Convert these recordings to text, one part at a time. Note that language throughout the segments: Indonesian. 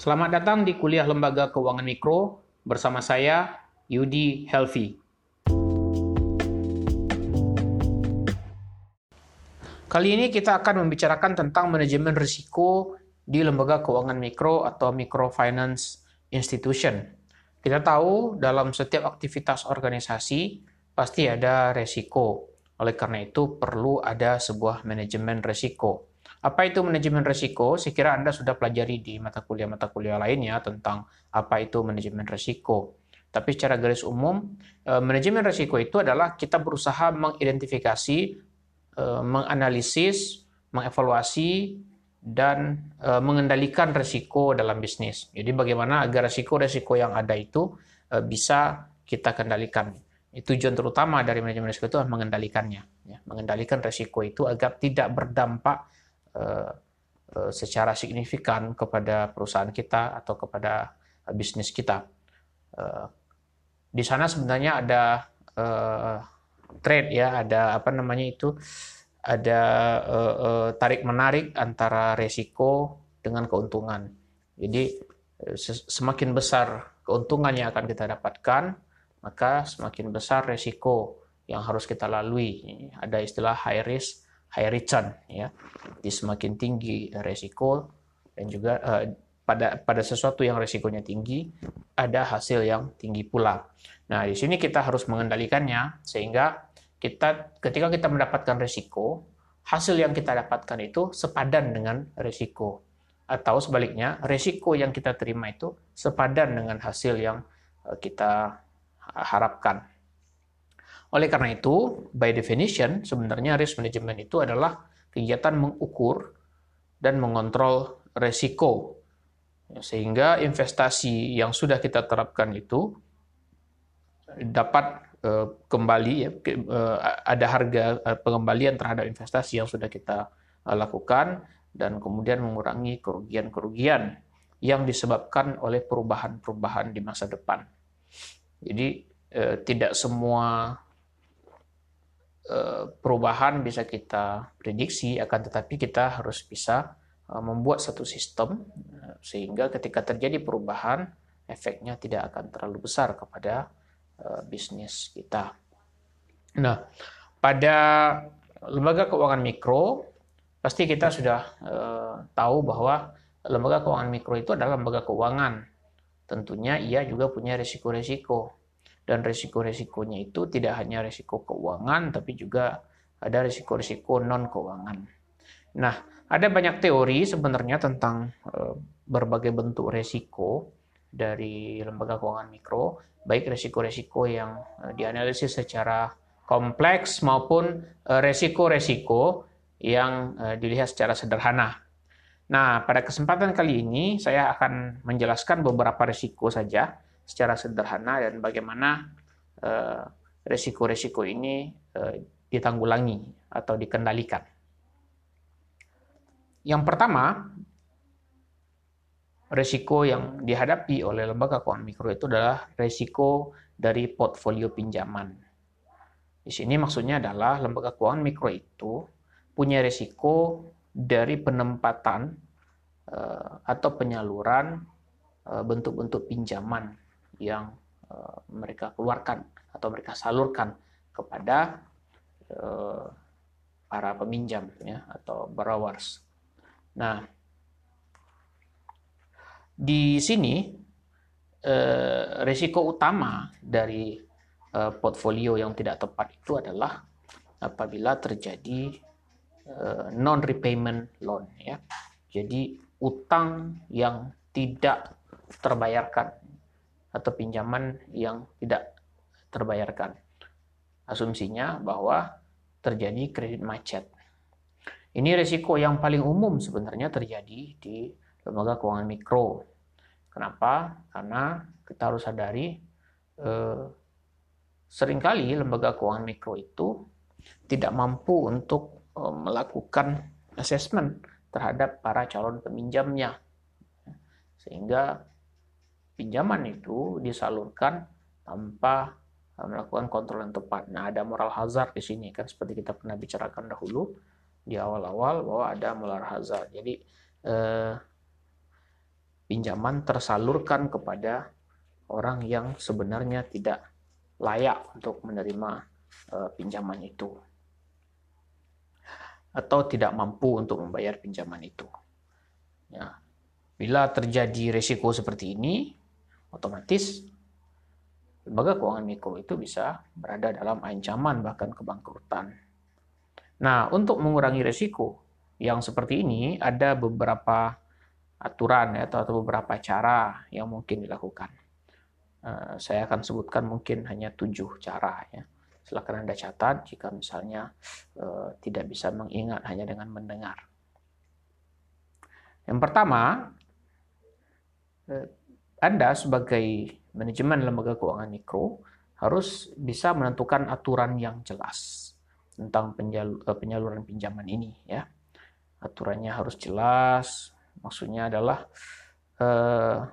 Selamat datang di kuliah Lembaga Keuangan Mikro bersama saya Yudi Helvi. Kali ini kita akan membicarakan tentang manajemen risiko di lembaga keuangan mikro atau microfinance institution. Kita tahu dalam setiap aktivitas organisasi pasti ada resiko. Oleh karena itu perlu ada sebuah manajemen risiko. Apa itu manajemen risiko? Saya kira Anda sudah pelajari di mata kuliah-mata kuliah lainnya tentang apa itu manajemen risiko. Tapi secara garis umum, eh, manajemen risiko itu adalah kita berusaha mengidentifikasi, eh, menganalisis, mengevaluasi, dan eh, mengendalikan risiko dalam bisnis. Jadi bagaimana agar risiko-risiko yang ada itu bisa kita kendalikan. Tujuan terutama dari manajemen risiko itu adalah mengendalikannya. Ya. Mengendalikan risiko itu agar tidak berdampak secara signifikan kepada perusahaan kita atau kepada bisnis kita. Eh, di sana sebenarnya ada trade ya, ada apa namanya itu, ada tarik menarik antara resiko dengan keuntungan. Jadi semakin besar keuntungan yang akan kita dapatkan, maka semakin besar resiko yang harus kita lalui. Ada istilah high risk, high return ya. Jadi semakin tinggi resiko dan juga uh, pada pada sesuatu yang resikonya tinggi ada hasil yang tinggi pula. Nah, di sini kita harus mengendalikannya sehingga kita ketika kita mendapatkan resiko, hasil yang kita dapatkan itu sepadan dengan resiko atau sebaliknya resiko yang kita terima itu sepadan dengan hasil yang eh, kita harapkan. Oleh karena itu, by definition, sebenarnya risk management itu adalah kegiatan mengukur dan mengontrol resiko. Sehingga investasi yang sudah kita terapkan itu dapat uh, kembali, ya, uh, ada harga uh, pengembalian terhadap investasi yang sudah kita lakukan, dan kemudian mengurangi kerugian-kerugian yang disebabkan oleh perubahan-perubahan di masa depan. Jadi, tidak semua Eh, perubahan bisa kita prediksi, akan tetapi kita harus bisa eh, membuat satu sistem eh, sehingga ketika terjadi perubahan efeknya tidak akan terlalu besar kepada bisnis kita. Nah, pada lembaga keuangan mikro pasti kita sudah tahu bahwa lembaga keuangan mikro itu adalah lembaga keuangan. Tentunya ia juga punya risiko-risiko dan risiko-risikonya itu tidak hanya risiko keuangan tapi juga ada risiko-risiko non keuangan. Nah, ada banyak teori sebenarnya tentang e, berbagai bentuk risiko dari lembaga keuangan mikro, baik risiko-risiko yang e, dianalisis secara kompleks maupun e, risiko-risiko yang dilihat secara sederhana. Nah, pada kesempatan kali ini saya akan menjelaskan beberapa risiko saja secara sederhana dan bagaimana uh, resiko-resiko ini uh, ditanggulangi atau dikendalikan. Yang pertama, resiko yang dihadapi oleh lembaga keuangan mikro itu adalah resiko dari portfolio pinjaman. Di sini maksudnya adalah lembaga keuangan mikro itu punya resiko dari penempatan uh, atau penyaluran bentuk-bentuk pinjaman yang uh, mereka keluarkan atau mereka salurkan kepada uh, para peminjam ya atau borrowers. Nah, di sini uh, risiko utama dari portfolio yang tidak tepat itu adalah apabila terjadi non repayment loan ya. Jadi utang yang tidak terbayarkan atau pinjaman yang tidak terbayarkan. Asumsinya bahwa terjadi kredit macet. Ini risiko yang paling umum sebenarnya terjadi di lembaga keuangan mikro. Kenapa? Karena kita harus sadari eh, sering kali lembaga keuangan mikro itu tidak mampu untuk eh, melakukan assessment terhadap para calon peminjamnya. Sehingga pinjaman itu disalurkan tanpa eh, melakukan kontrol yang tepat. Nah, ada moral hazard di sini kan seperti kita pernah bicarakan dahulu di awal-awal bahwa ada moral hazard. Jadi eh, pinjaman tersalurkan kepada orang yang sebenarnya tidak layak untuk menerima uh, pinjaman itu atau tidak mampu untuk membayar pinjaman itu. Ya. Bila terjadi resiko seperti ini, otomatis lembaga keuangan mikro itu bisa berada dalam ancaman bahkan kebangkrutan. Nah, untuk mengurangi resiko yang seperti ini ada beberapa aturan ya, atau beberapa cara yang mungkin dilakukan. Uh, saya akan sebutkan mungkin hanya tujuh cara ya. Silakan Anda catat jika misalnya uh, tidak bisa mengingat hanya dengan mendengar. Yang pertama, uh, Anda sebagai manajemen lembaga keuangan mikro harus bisa menentukan aturan yang jelas tentang penyaluran pinjaman ini ya. Aturannya harus jelas, maksudnya adalah uh,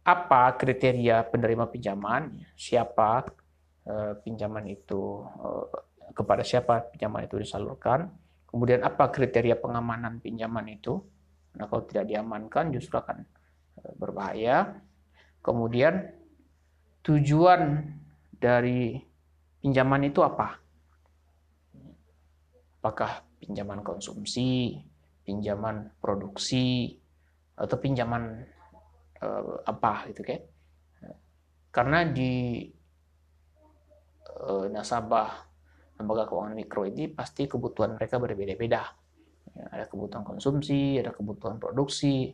apa kriteria penerima pinjaman, siapa uh, pinjaman itu uh, kepada siapa pinjaman itu disalurkan, kemudian apa kriteria pengamanan pinjaman itu, nah kalau tidak diamankan justru akan uh, berbahaya. Kemudian tujuan dari pinjaman itu apa? Apakah pinjaman konsumsi, pinjaman produksi, atau pinjaman uh, apa gitu kan? Karena di uh, nasabah lembaga keuangan mikro ini pasti kebutuhan mereka berbeda-beda. Ya, ada kebutuhan konsumsi, ada kebutuhan produksi,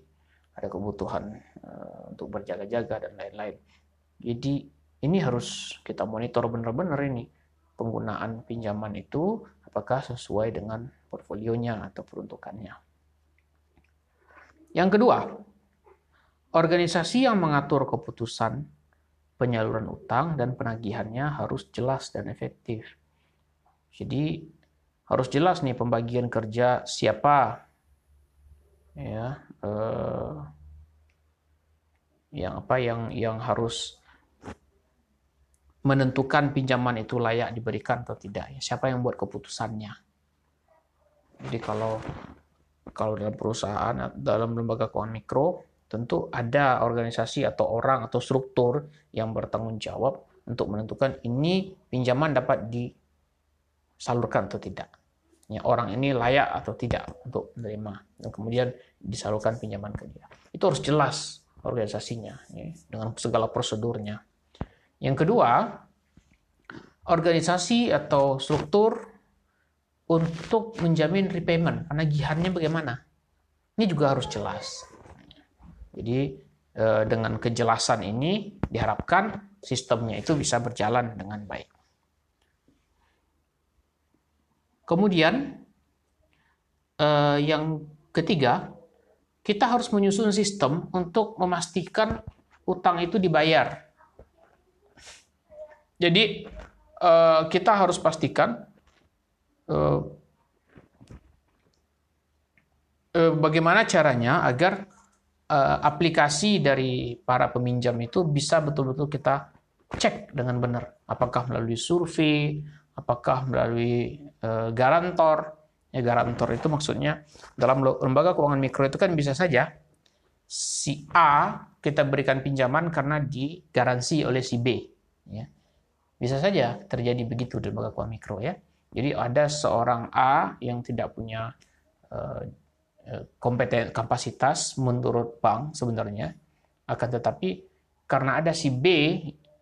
ada kebutuhan uh, untuk berjaga-jaga dan lain-lain. Jadi ini harus kita monitor benar-benar ini penggunaan pinjaman itu apakah sesuai dengan portfolionya atau peruntukannya. Yang kedua, organisasi yang mengatur keputusan penyaluran utang dan penagihannya harus jelas dan efektif. Jadi harus jelas nih pembagian kerja siapa ya eh, yang apa yang yang harus menentukan pinjaman itu layak diberikan atau tidak. Ya, siapa yang buat keputusannya? Jadi kalau kalau dalam perusahaan dalam lembaga keuangan mikro tentu ada organisasi atau orang atau struktur yang bertanggung jawab untuk menentukan ini pinjaman dapat disalurkan atau tidak. Ya, orang ini layak atau tidak untuk menerima dan kemudian disalurkan pinjaman ke dia. Itu harus jelas organisasinya ya, dengan segala prosedurnya. Yang kedua, organisasi atau struktur untuk menjamin repayment, penagihannya bagaimana? Ini juga harus jelas. Jadi eh, dengan kejelasan ini diharapkan sistemnya itu bisa berjalan dengan baik. Kemudian eh, yang ketiga, kita harus menyusun sistem untuk memastikan utang itu dibayar jadi uh, kita harus pastikan uh, bagaimana caranya agar aplikasi dari para peminjam itu bisa betul-betul kita cek dengan benar. Apakah melalui survei, apakah melalui uh, garantor. Ya, garantor itu maksudnya dalam lembaga keuangan mikro itu kan bisa saja si A kita berikan pinjaman karena digaransi oleh si B. Ya. Bisa saja terjadi begitu di lembaga keuangan mikro ya. Jadi ada seorang A yang tidak punya uh, kompeten kapasitas menurut bank sebenarnya akan tetapi karena ada si B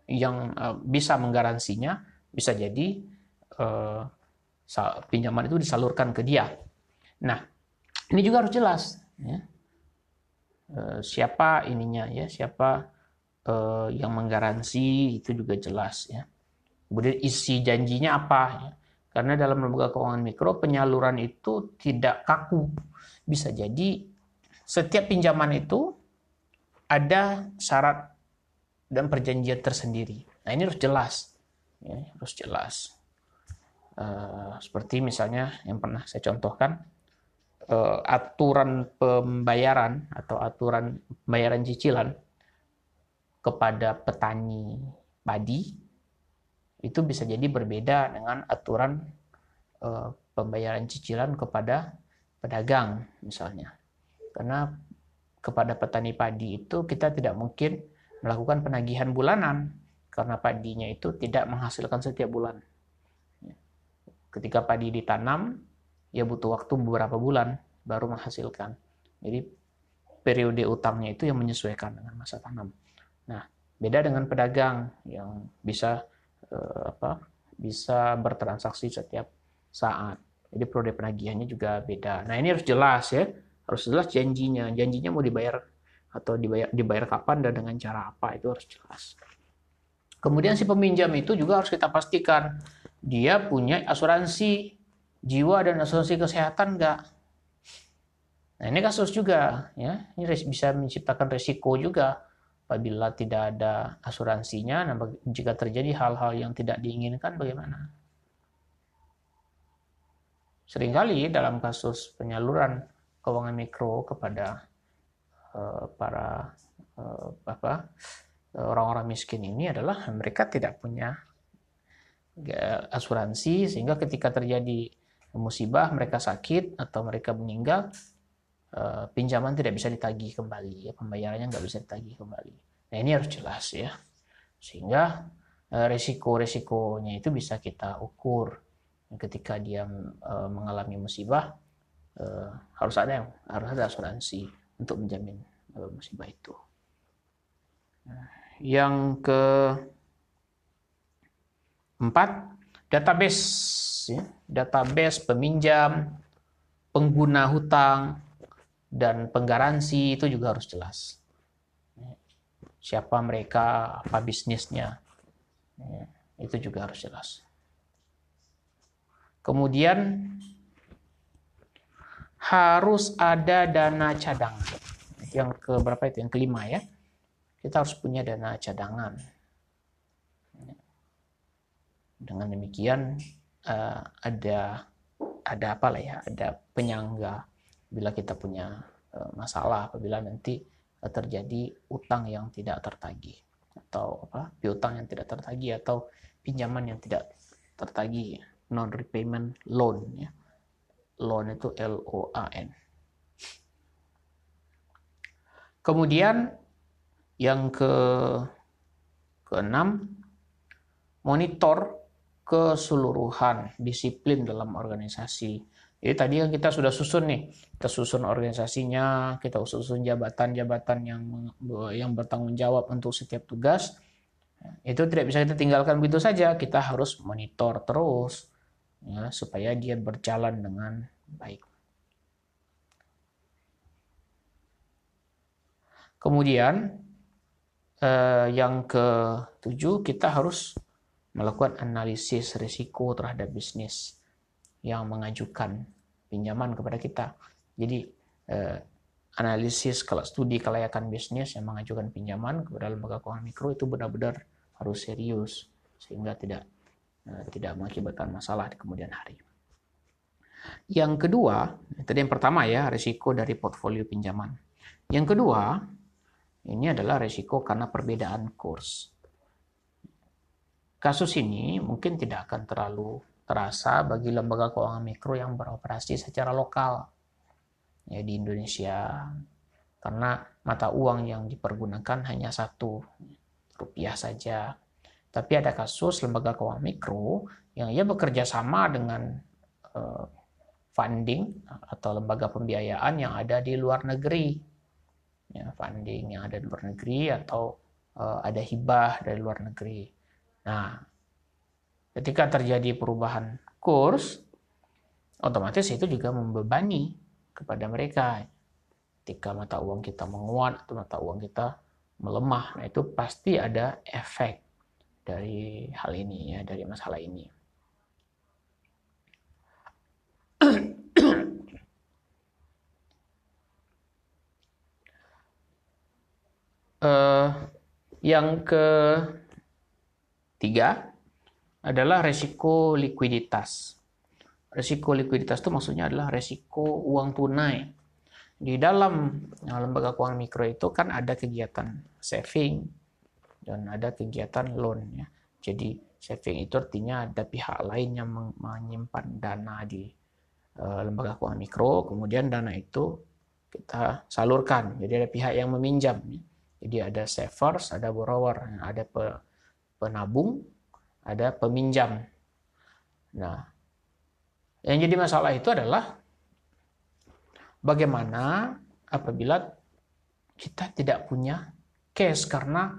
yang bisa menggaransinya bisa jadi uh, pinjaman itu disalurkan ke dia. Nah, ini juga harus jelas ya. Uh, siapa ininya ya, siapa uh, yang menggaransi itu juga jelas ya. Kemudian isi janjinya apa? Karena dalam lembaga keuangan mikro penyaluran itu tidak kaku. Bisa jadi setiap pinjaman itu ada syarat dan perjanjian tersendiri. Nah ini harus jelas, ya, harus jelas. Uh, seperti misalnya yang pernah saya contohkan uh, aturan pembayaran atau aturan pembayaran cicilan kepada petani padi itu bisa jadi berbeda dengan aturan uh, pembayaran cicilan kepada pedagang misalnya. Karena kepada petani padi itu kita tidak mungkin melakukan penagihan bulanan karena padinya itu tidak menghasilkan setiap bulan. Ketika padi ditanam, ya butuh waktu beberapa bulan baru menghasilkan. Jadi periode utangnya itu yang menyesuaikan dengan masa tanam. Nah, beda dengan pedagang yang bisa eh, apa? bisa bertransaksi setiap saat. Jadi periode penagihannya juga beda. Nah, ini harus jelas ya. Harus jelas janjinya. Janjinya mau dibayar atau dibayar dibayar kapan dan dengan cara apa itu harus jelas. Kemudian si peminjam itu juga harus kita pastikan dia punya asuransi jiwa dan asuransi kesehatan enggak. Nah, ini kasus juga ya. Ini bisa menciptakan resiko juga apabila tidak ada asuransinya. Nah, jika terjadi hal-hal yang tidak diinginkan bagaimana? Seringkali dalam kasus penyaluran keuangan mikro kepada uh, para uh, apa orang-orang miskin ini adalah mereka tidak punya asuransi sehingga ketika terjadi musibah mereka sakit atau mereka meninggal eh, pinjaman tidak bisa ditagih kembali ya. Pembayarannya nggak bisa ditagih kembali. Nah ini harus jelas ya. Sehingga eh, resiko-resikonya itu bisa kita ukur. Ketika dia eh, mengalami musibah harus ada yang harus ada asuransi untuk menjamin musibah itu. Nah, yang ke empat database ya. database peminjam pengguna hutang dan penggaransi itu juga harus jelas. Siapa mereka apa bisnisnya. Ya, itu juga harus jelas. Kemudian harus ada dana cadangan. Yang ke berapa itu? Yang kelima ya. Kita harus punya dana cadangan. Dengan demikian uh, ada ada apa lah ya, ada penyangga. Bila kita punya uh, masalah apabila nanti uh, terjadi utang yang tidak tertagih. Atau apa piutang yang tidak tertagih atau pinjaman yang tidak tertagih non repayment loan ya. Loan itu L O A N. Kemudian yang ke keenam, monitor keseluruhan disiplin dalam organisasi. Jadi tadi yang kita sudah susun nih, kita susun organisasinya, kita susun jabatan-jabatan yang yang bertanggung jawab untuk setiap tugas. Itu tidak bisa kita tinggalkan begitu saja, kita harus monitor terus ya supaya dia berjalan dengan baik. Kemudian eh, yang ketujuh kita harus melakukan analisis risiko terhadap bisnis yang mengajukan pinjaman kepada kita. Jadi eh, analisis kalau studi kelayakan bisnis yang mengajukan pinjaman kepada lembaga keuangan mikro itu benar-benar harus serius sehingga tidak eh, tidak mengakibatkan masalah di kemudian hari. Yang kedua, tadi yang pertama ya, risiko dari portfolio pinjaman. Yang kedua, ini adalah resiko karena perbedaan kurs. Kasus ini mungkin tidak akan terlalu terasa bagi lembaga keuangan mikro yang beroperasi secara lokal ya di Indonesia karena mata uang yang dipergunakan hanya satu rupiah saja. Tapi ada kasus lembaga keuangan mikro yang ia bekerja sama dengan uh, funding atau lembaga pembiayaan yang ada di luar negeri ya, funding yang ada di luar negeri atau uh, ada hibah dari luar negeri. Nah, ketika terjadi perubahan kurs, otomatis itu juga membebani kepada mereka. Ketika mata uang kita menguat atau mata uang kita melemah, nah itu pasti ada efek dari hal ini ya, dari masalah ini. uh, yang ketiga adalah resiko likuiditas. Resiko likuiditas itu maksudnya adalah resiko uang tunai. Di dalam eh, lembaga keuangan mikro itu kan ada kegiatan saving dan ada kegiatan loan ya. Jadi saving itu artinya ada pihak lain yang menyimpan dana di uh, lembaga keuangan mikro, kemudian dana itu kita salurkan. Jadi ada pihak yang meminjam. Jadi ada savers, ada borrower, ada penabung, ada peminjam. Nah, yang jadi masalah itu adalah bagaimana apabila kita tidak punya cash karena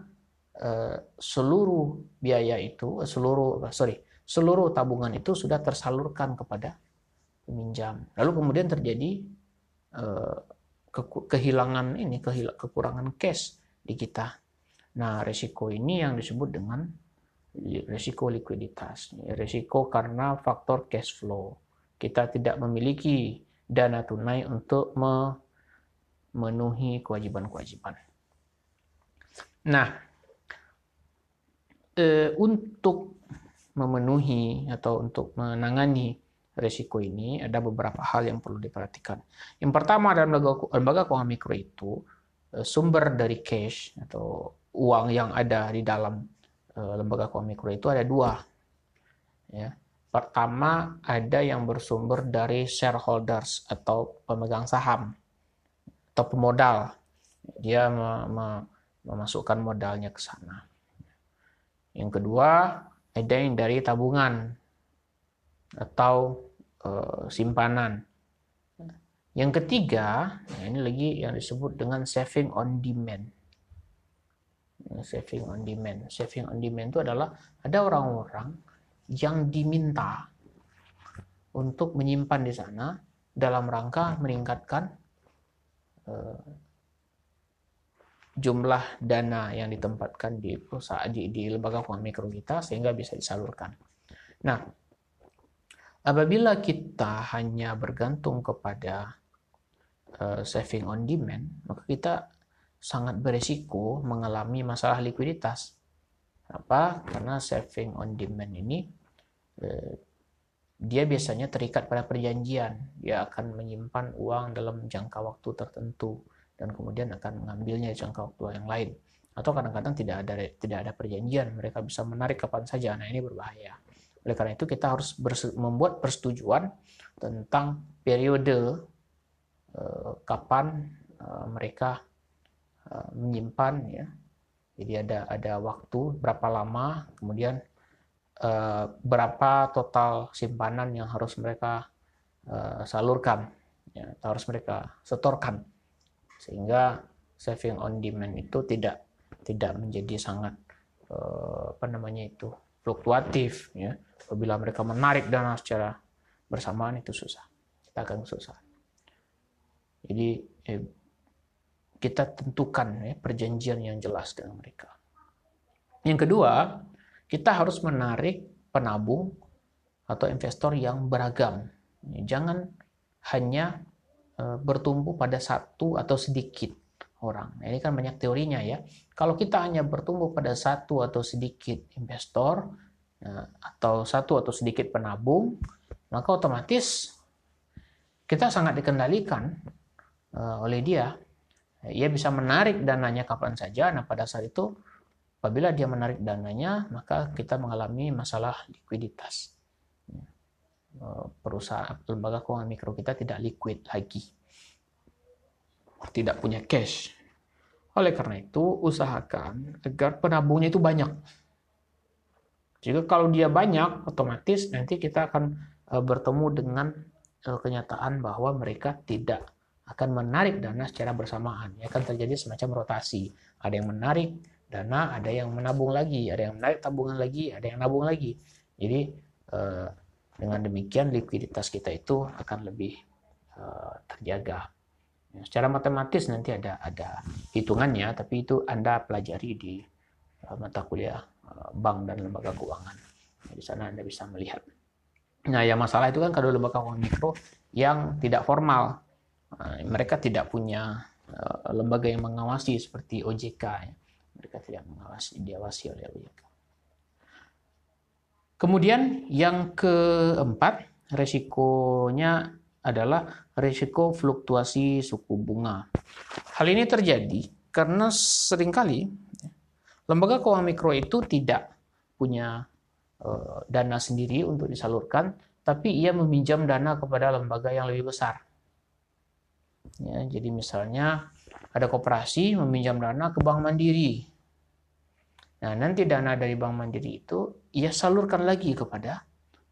uh, seluruh biaya itu, seluruh sorry, seluruh tabungan itu sudah tersalurkan kepada peminjam. Lalu kemudian terjadi ke kehilangan ini, kekurangan cash di kita. Nah, resiko ini yang disebut dengan resiko likuiditas. Resiko karena faktor cash flow. Kita tidak memiliki dana tunai untuk memenuhi kewajiban-kewajiban. Nah, eh, untuk memenuhi atau untuk menangani resiko ini ada beberapa hal yang perlu diperhatikan. Yang pertama dalam lembaga, lembaga keuangan mikro itu eh, sumber dari cash atau uang yang ada di dalam eh, lembaga keuangan mikro itu ada dua. Ya. Pertama ada yang bersumber dari shareholders atau pemegang saham atau pemodal. Dia memasukkan modalnya ke sana. Yang kedua ada yang dari tabungan atau e, simpanan. Yang ketiga, nah ini lagi yang disebut dengan saving on demand. Saving on demand. Saving on demand itu adalah ada orang-orang yang diminta untuk menyimpan di sana dalam rangka meningkatkan e, jumlah dana yang ditempatkan di perusahaan di, di lembaga keuangan mikro kita sehingga bisa disalurkan. Nah, apabila kita hanya bergantung kepada uh, saving on demand, maka kita sangat beresiko mengalami masalah likuiditas. Apa? Karena saving on demand ini uh, dia biasanya terikat pada perjanjian. Dia akan menyimpan uang dalam jangka waktu tertentu dan kemudian akan mengambilnya di jangka waktu yang lain atau kadang-kadang tidak ada tidak ada perjanjian mereka bisa menarik kapan saja nah ini berbahaya oleh karena itu kita harus membuat persetujuan tentang periode uh, kapan uh, mereka menyimpan ya. Jadi ada ada waktu berapa lama kemudian uh, berapa total simpanan yang harus mereka uh, salurkan ya, harus mereka setorkan. Sehingga saving on demand itu tidak tidak menjadi sangat apa namanya itu fluktuatif ya. Apabila mereka menarik dana secara bersamaan itu susah kita akan susah. Jadi eh, kita tentukan ya, perjanjian yang jelas dengan mereka yang kedua kita harus menarik penabung atau investor yang beragam jangan hanya Eh, bertumbuh pada satu atau sedikit orang. Nah, ini kan banyak teorinya ya. Kalau kita hanya bertumbuh pada satu atau sedikit investor eh, atau satu atau sedikit penabung, maka otomatis kita sangat dikendalikan eh, oleh dia. Ia bisa menarik dananya kapan saja. Nah, pada saat itu apabila dia menarik dananya, maka kita mengalami masalah likuiditas. Eh, perusahaan lembaga keuangan mikro kita tidak liquid lagi. Tidak punya cash. Oleh karena itu, usahakan agar penabungnya itu banyak. Jika kalau dia banyak, otomatis nanti kita akan eh, bertemu dengan eh, kenyataan bahwa mereka tidak akan menarik dana secara bersamaan. Ya, akan terjadi semacam rotasi. Ada yang menarik dana, ada yang menabung lagi, ada yang menarik tabungan lagi, ada yang nabung lagi. Jadi dengan demikian likuiditas kita itu akan lebih uh, terjaga. Ya, secara matematis nanti ada ada hitungannya, tapi itu Anda pelajari di uh, mata kuliah bank dan lembaga keuangan. Di sana Anda bisa melihat. Nah, yang masalah itu kan kalau lembaga keuangan mikro yang tidak formal. Uh, mereka tidak punya uh, lembaga yang mengawasi seperti OJK. Ya. Mereka tidak mengawasi, diawasi oleh OJK. Kemudian yang keempat, resikonya adalah resiko fluktuasi suku bunga. Hal ini terjadi karena sering kali lembaga keuangan mikro itu tidak punya uh, dana sendiri untuk disalurkan, tapi ia meminjam dana kepada lembaga yang lebih besar. Ya, jadi misalnya ada koperasi meminjam dana ke Bank Mandiri. Nah, nanti dana dari Bank Mandiri itu ia salurkan lagi kepada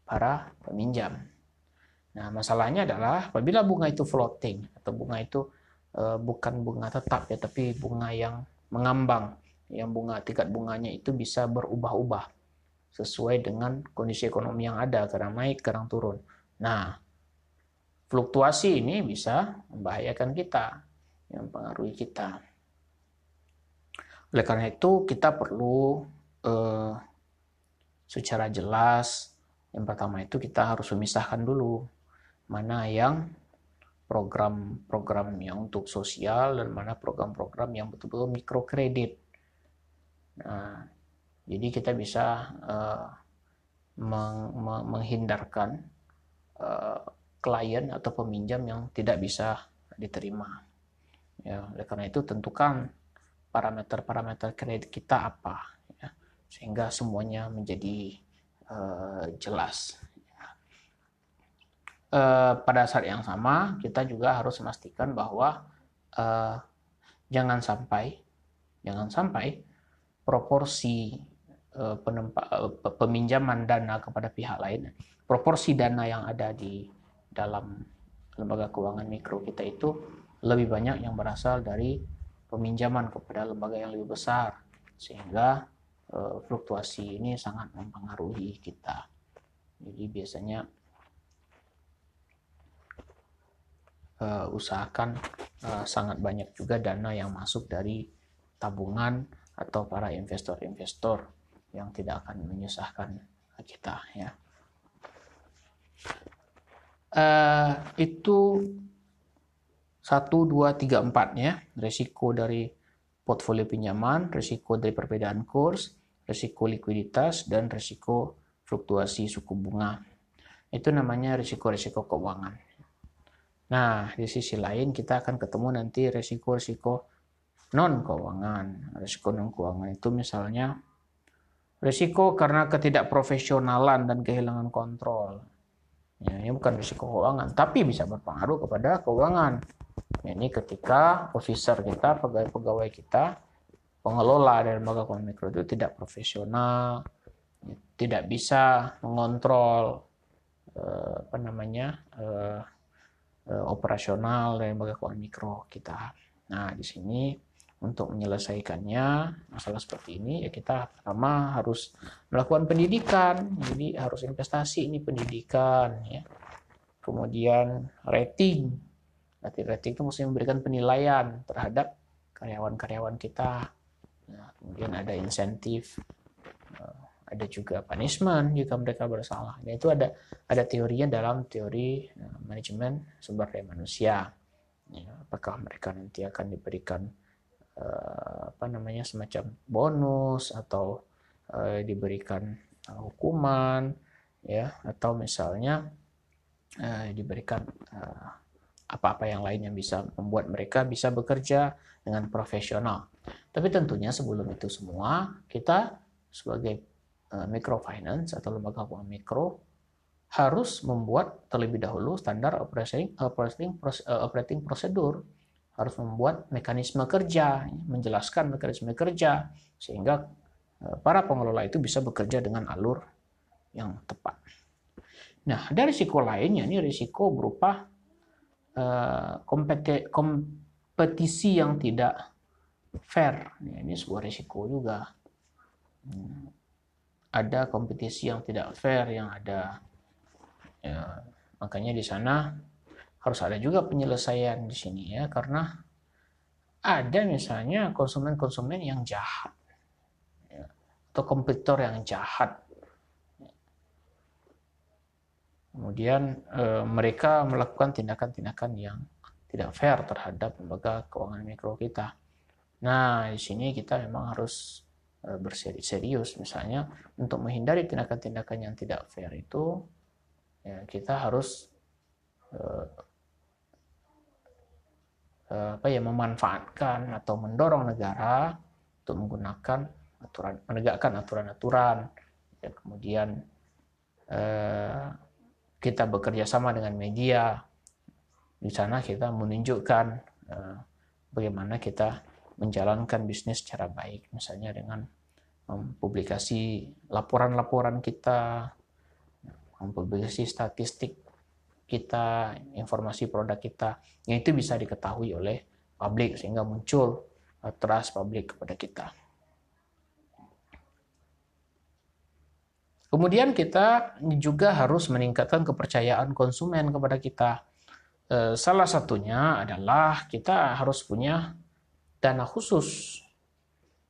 para peminjam. Nah, masalahnya adalah apabila bunga itu floating atau bunga itu uh, bukan bunga tetap ya, tapi bunga yang mengambang, yang bunga tingkat bunganya itu bisa berubah-ubah sesuai dengan kondisi ekonomi yang ada, kadang naik, kadang turun. Nah, fluktuasi ini bisa membahayakan kita, yang mempengaruhi kita. Oleh karena itu, kita perlu eh, secara jelas, yang pertama itu kita harus memisahkan dulu mana yang program-program yang untuk sosial dan mana program-program yang betul-betul mikrokredit. Nah, jadi kita bisa uh, meng menghindarkan uh, klien atau peminjam yang tidak bisa diterima. Ya, oleh karena itu tentukan parameter-parameter kredit kita apa, ya, sehingga semuanya menjadi uh, jelas. Uh, pada saat yang sama kita juga harus memastikan bahwa uh, jangan sampai jangan sampai proporsi penempa, peminjaman dana kepada pihak lain proporsi dana yang ada di dalam lembaga keuangan mikro kita itu lebih banyak yang berasal dari peminjaman kepada lembaga yang lebih besar sehingga uh, fluktuasi ini sangat mempengaruhi kita jadi biasanya uh, usahakan uh, sangat banyak juga dana yang masuk dari tabungan atau para investor-investor yang tidak akan menyusahkan kita ya. Uh, itu satu dua tiga empat ya resiko dari portfolio pinjaman, resiko dari perbedaan kurs, resiko likuiditas dan resiko fluktuasi suku bunga. Itu namanya risiko-risiko keuangan. Nah, di sisi lain kita akan ketemu nanti resiko-resiko non keuangan. Resiko non keuangan itu misalnya resiko karena ketidakprofesionalan dan kehilangan kontrol. Ya, ini bukan risiko keuangan, tapi bisa berpengaruh kepada keuangan. Ya, ini ketika officer kita, pegawai-pegawai kita, pengelola dari lembaga keuangan mikro itu tidak profesional, ya, tidak bisa mengontrol eh, apa namanya eh, Eh, operasional dari lembaga keuangan mikro kita. Nah, di sini untuk menyelesaikannya masalah seperti ini ya kita pertama harus melakukan pendidikan. Jadi harus investasi ini pendidikan ya. Kemudian rating. Berarti rating itu mesti memberikan penilaian terhadap karyawan-karyawan kita. Nah, kemudian ada insentif eh, ada juga punishment jika mereka bersalah. Dan itu ada ada teorinya dalam teori uh, manajemen sumber daya manusia. Ya, apakah mereka nanti akan diberikan uh, apa namanya semacam bonus atau uh, diberikan uh, hukuman ya atau misalnya uh, diberikan apa-apa uh, yang lain yang bisa membuat mereka bisa bekerja dengan profesional. Tapi tentunya sebelum itu semua kita sebagai Eh, microfinance atau lembaga keuangan mikro harus membuat terlebih dahulu standar operating operating eh, operating prosedur harus membuat mekanisme kerja menjelaskan mekanisme kerja sehingga eh, para pengelola itu bisa bekerja dengan alur yang tepat. Nah, ada risiko lainnya ini risiko berupa kompetisi yang tidak fair. Ini sebuah risiko juga. Hmm ada kompetisi yang tidak fair yang ada ya, makanya di sana harus ada juga penyelesaian di sini ya karena ada misalnya konsumen-konsumen yang jahat ya, atau kompetitor yang jahat. Kemudian e, mereka melakukan tindakan-tindakan yang tidak fair terhadap lembaga keuangan mikro kita. Nah di sini kita memang harus Eh, berseri serius misalnya untuk menghindari tindakan-tindakan yang tidak fair itu ya, kita harus uh, apa ya memanfaatkan atau mendorong negara untuk menggunakan aturan menegakkan aturan-aturan. Ya, kemudian uh, kita bekerja sama dengan media. Di sana kita menunjukkan bagaimana kita menjalankan bisnis secara baik, misalnya dengan mempublikasi laporan-laporan kita, mempublikasi statistik kita, informasi produk kita, yang itu bisa diketahui oleh publik sehingga muncul uh, trust publik kepada kita. Kemudian kita juga harus meningkatkan kepercayaan konsumen kepada kita. Uh, salah satunya adalah kita harus punya dana khusus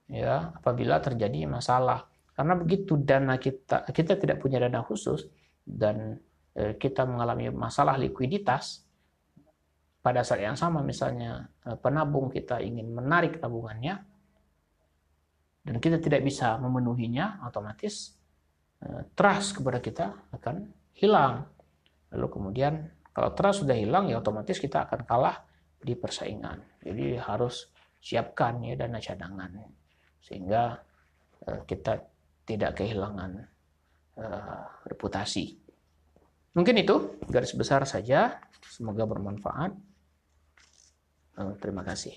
ya apabila terjadi masalah karena begitu dana kita kita tidak punya dana khusus dan kita mengalami masalah likuiditas pada saat yang sama misalnya eh, penabung kita ingin menarik tabungannya dan kita tidak bisa memenuhinya otomatis eh, trust kepada kita akan hilang. Lalu kemudian kalau trust sudah hilang ya otomatis kita akan kalah di persaingan. Jadi harus siapkan ya dana cadangan. Sehingga kita tidak kehilangan reputasi. Mungkin itu garis besar saja. Semoga bermanfaat. Uh, terima kasih.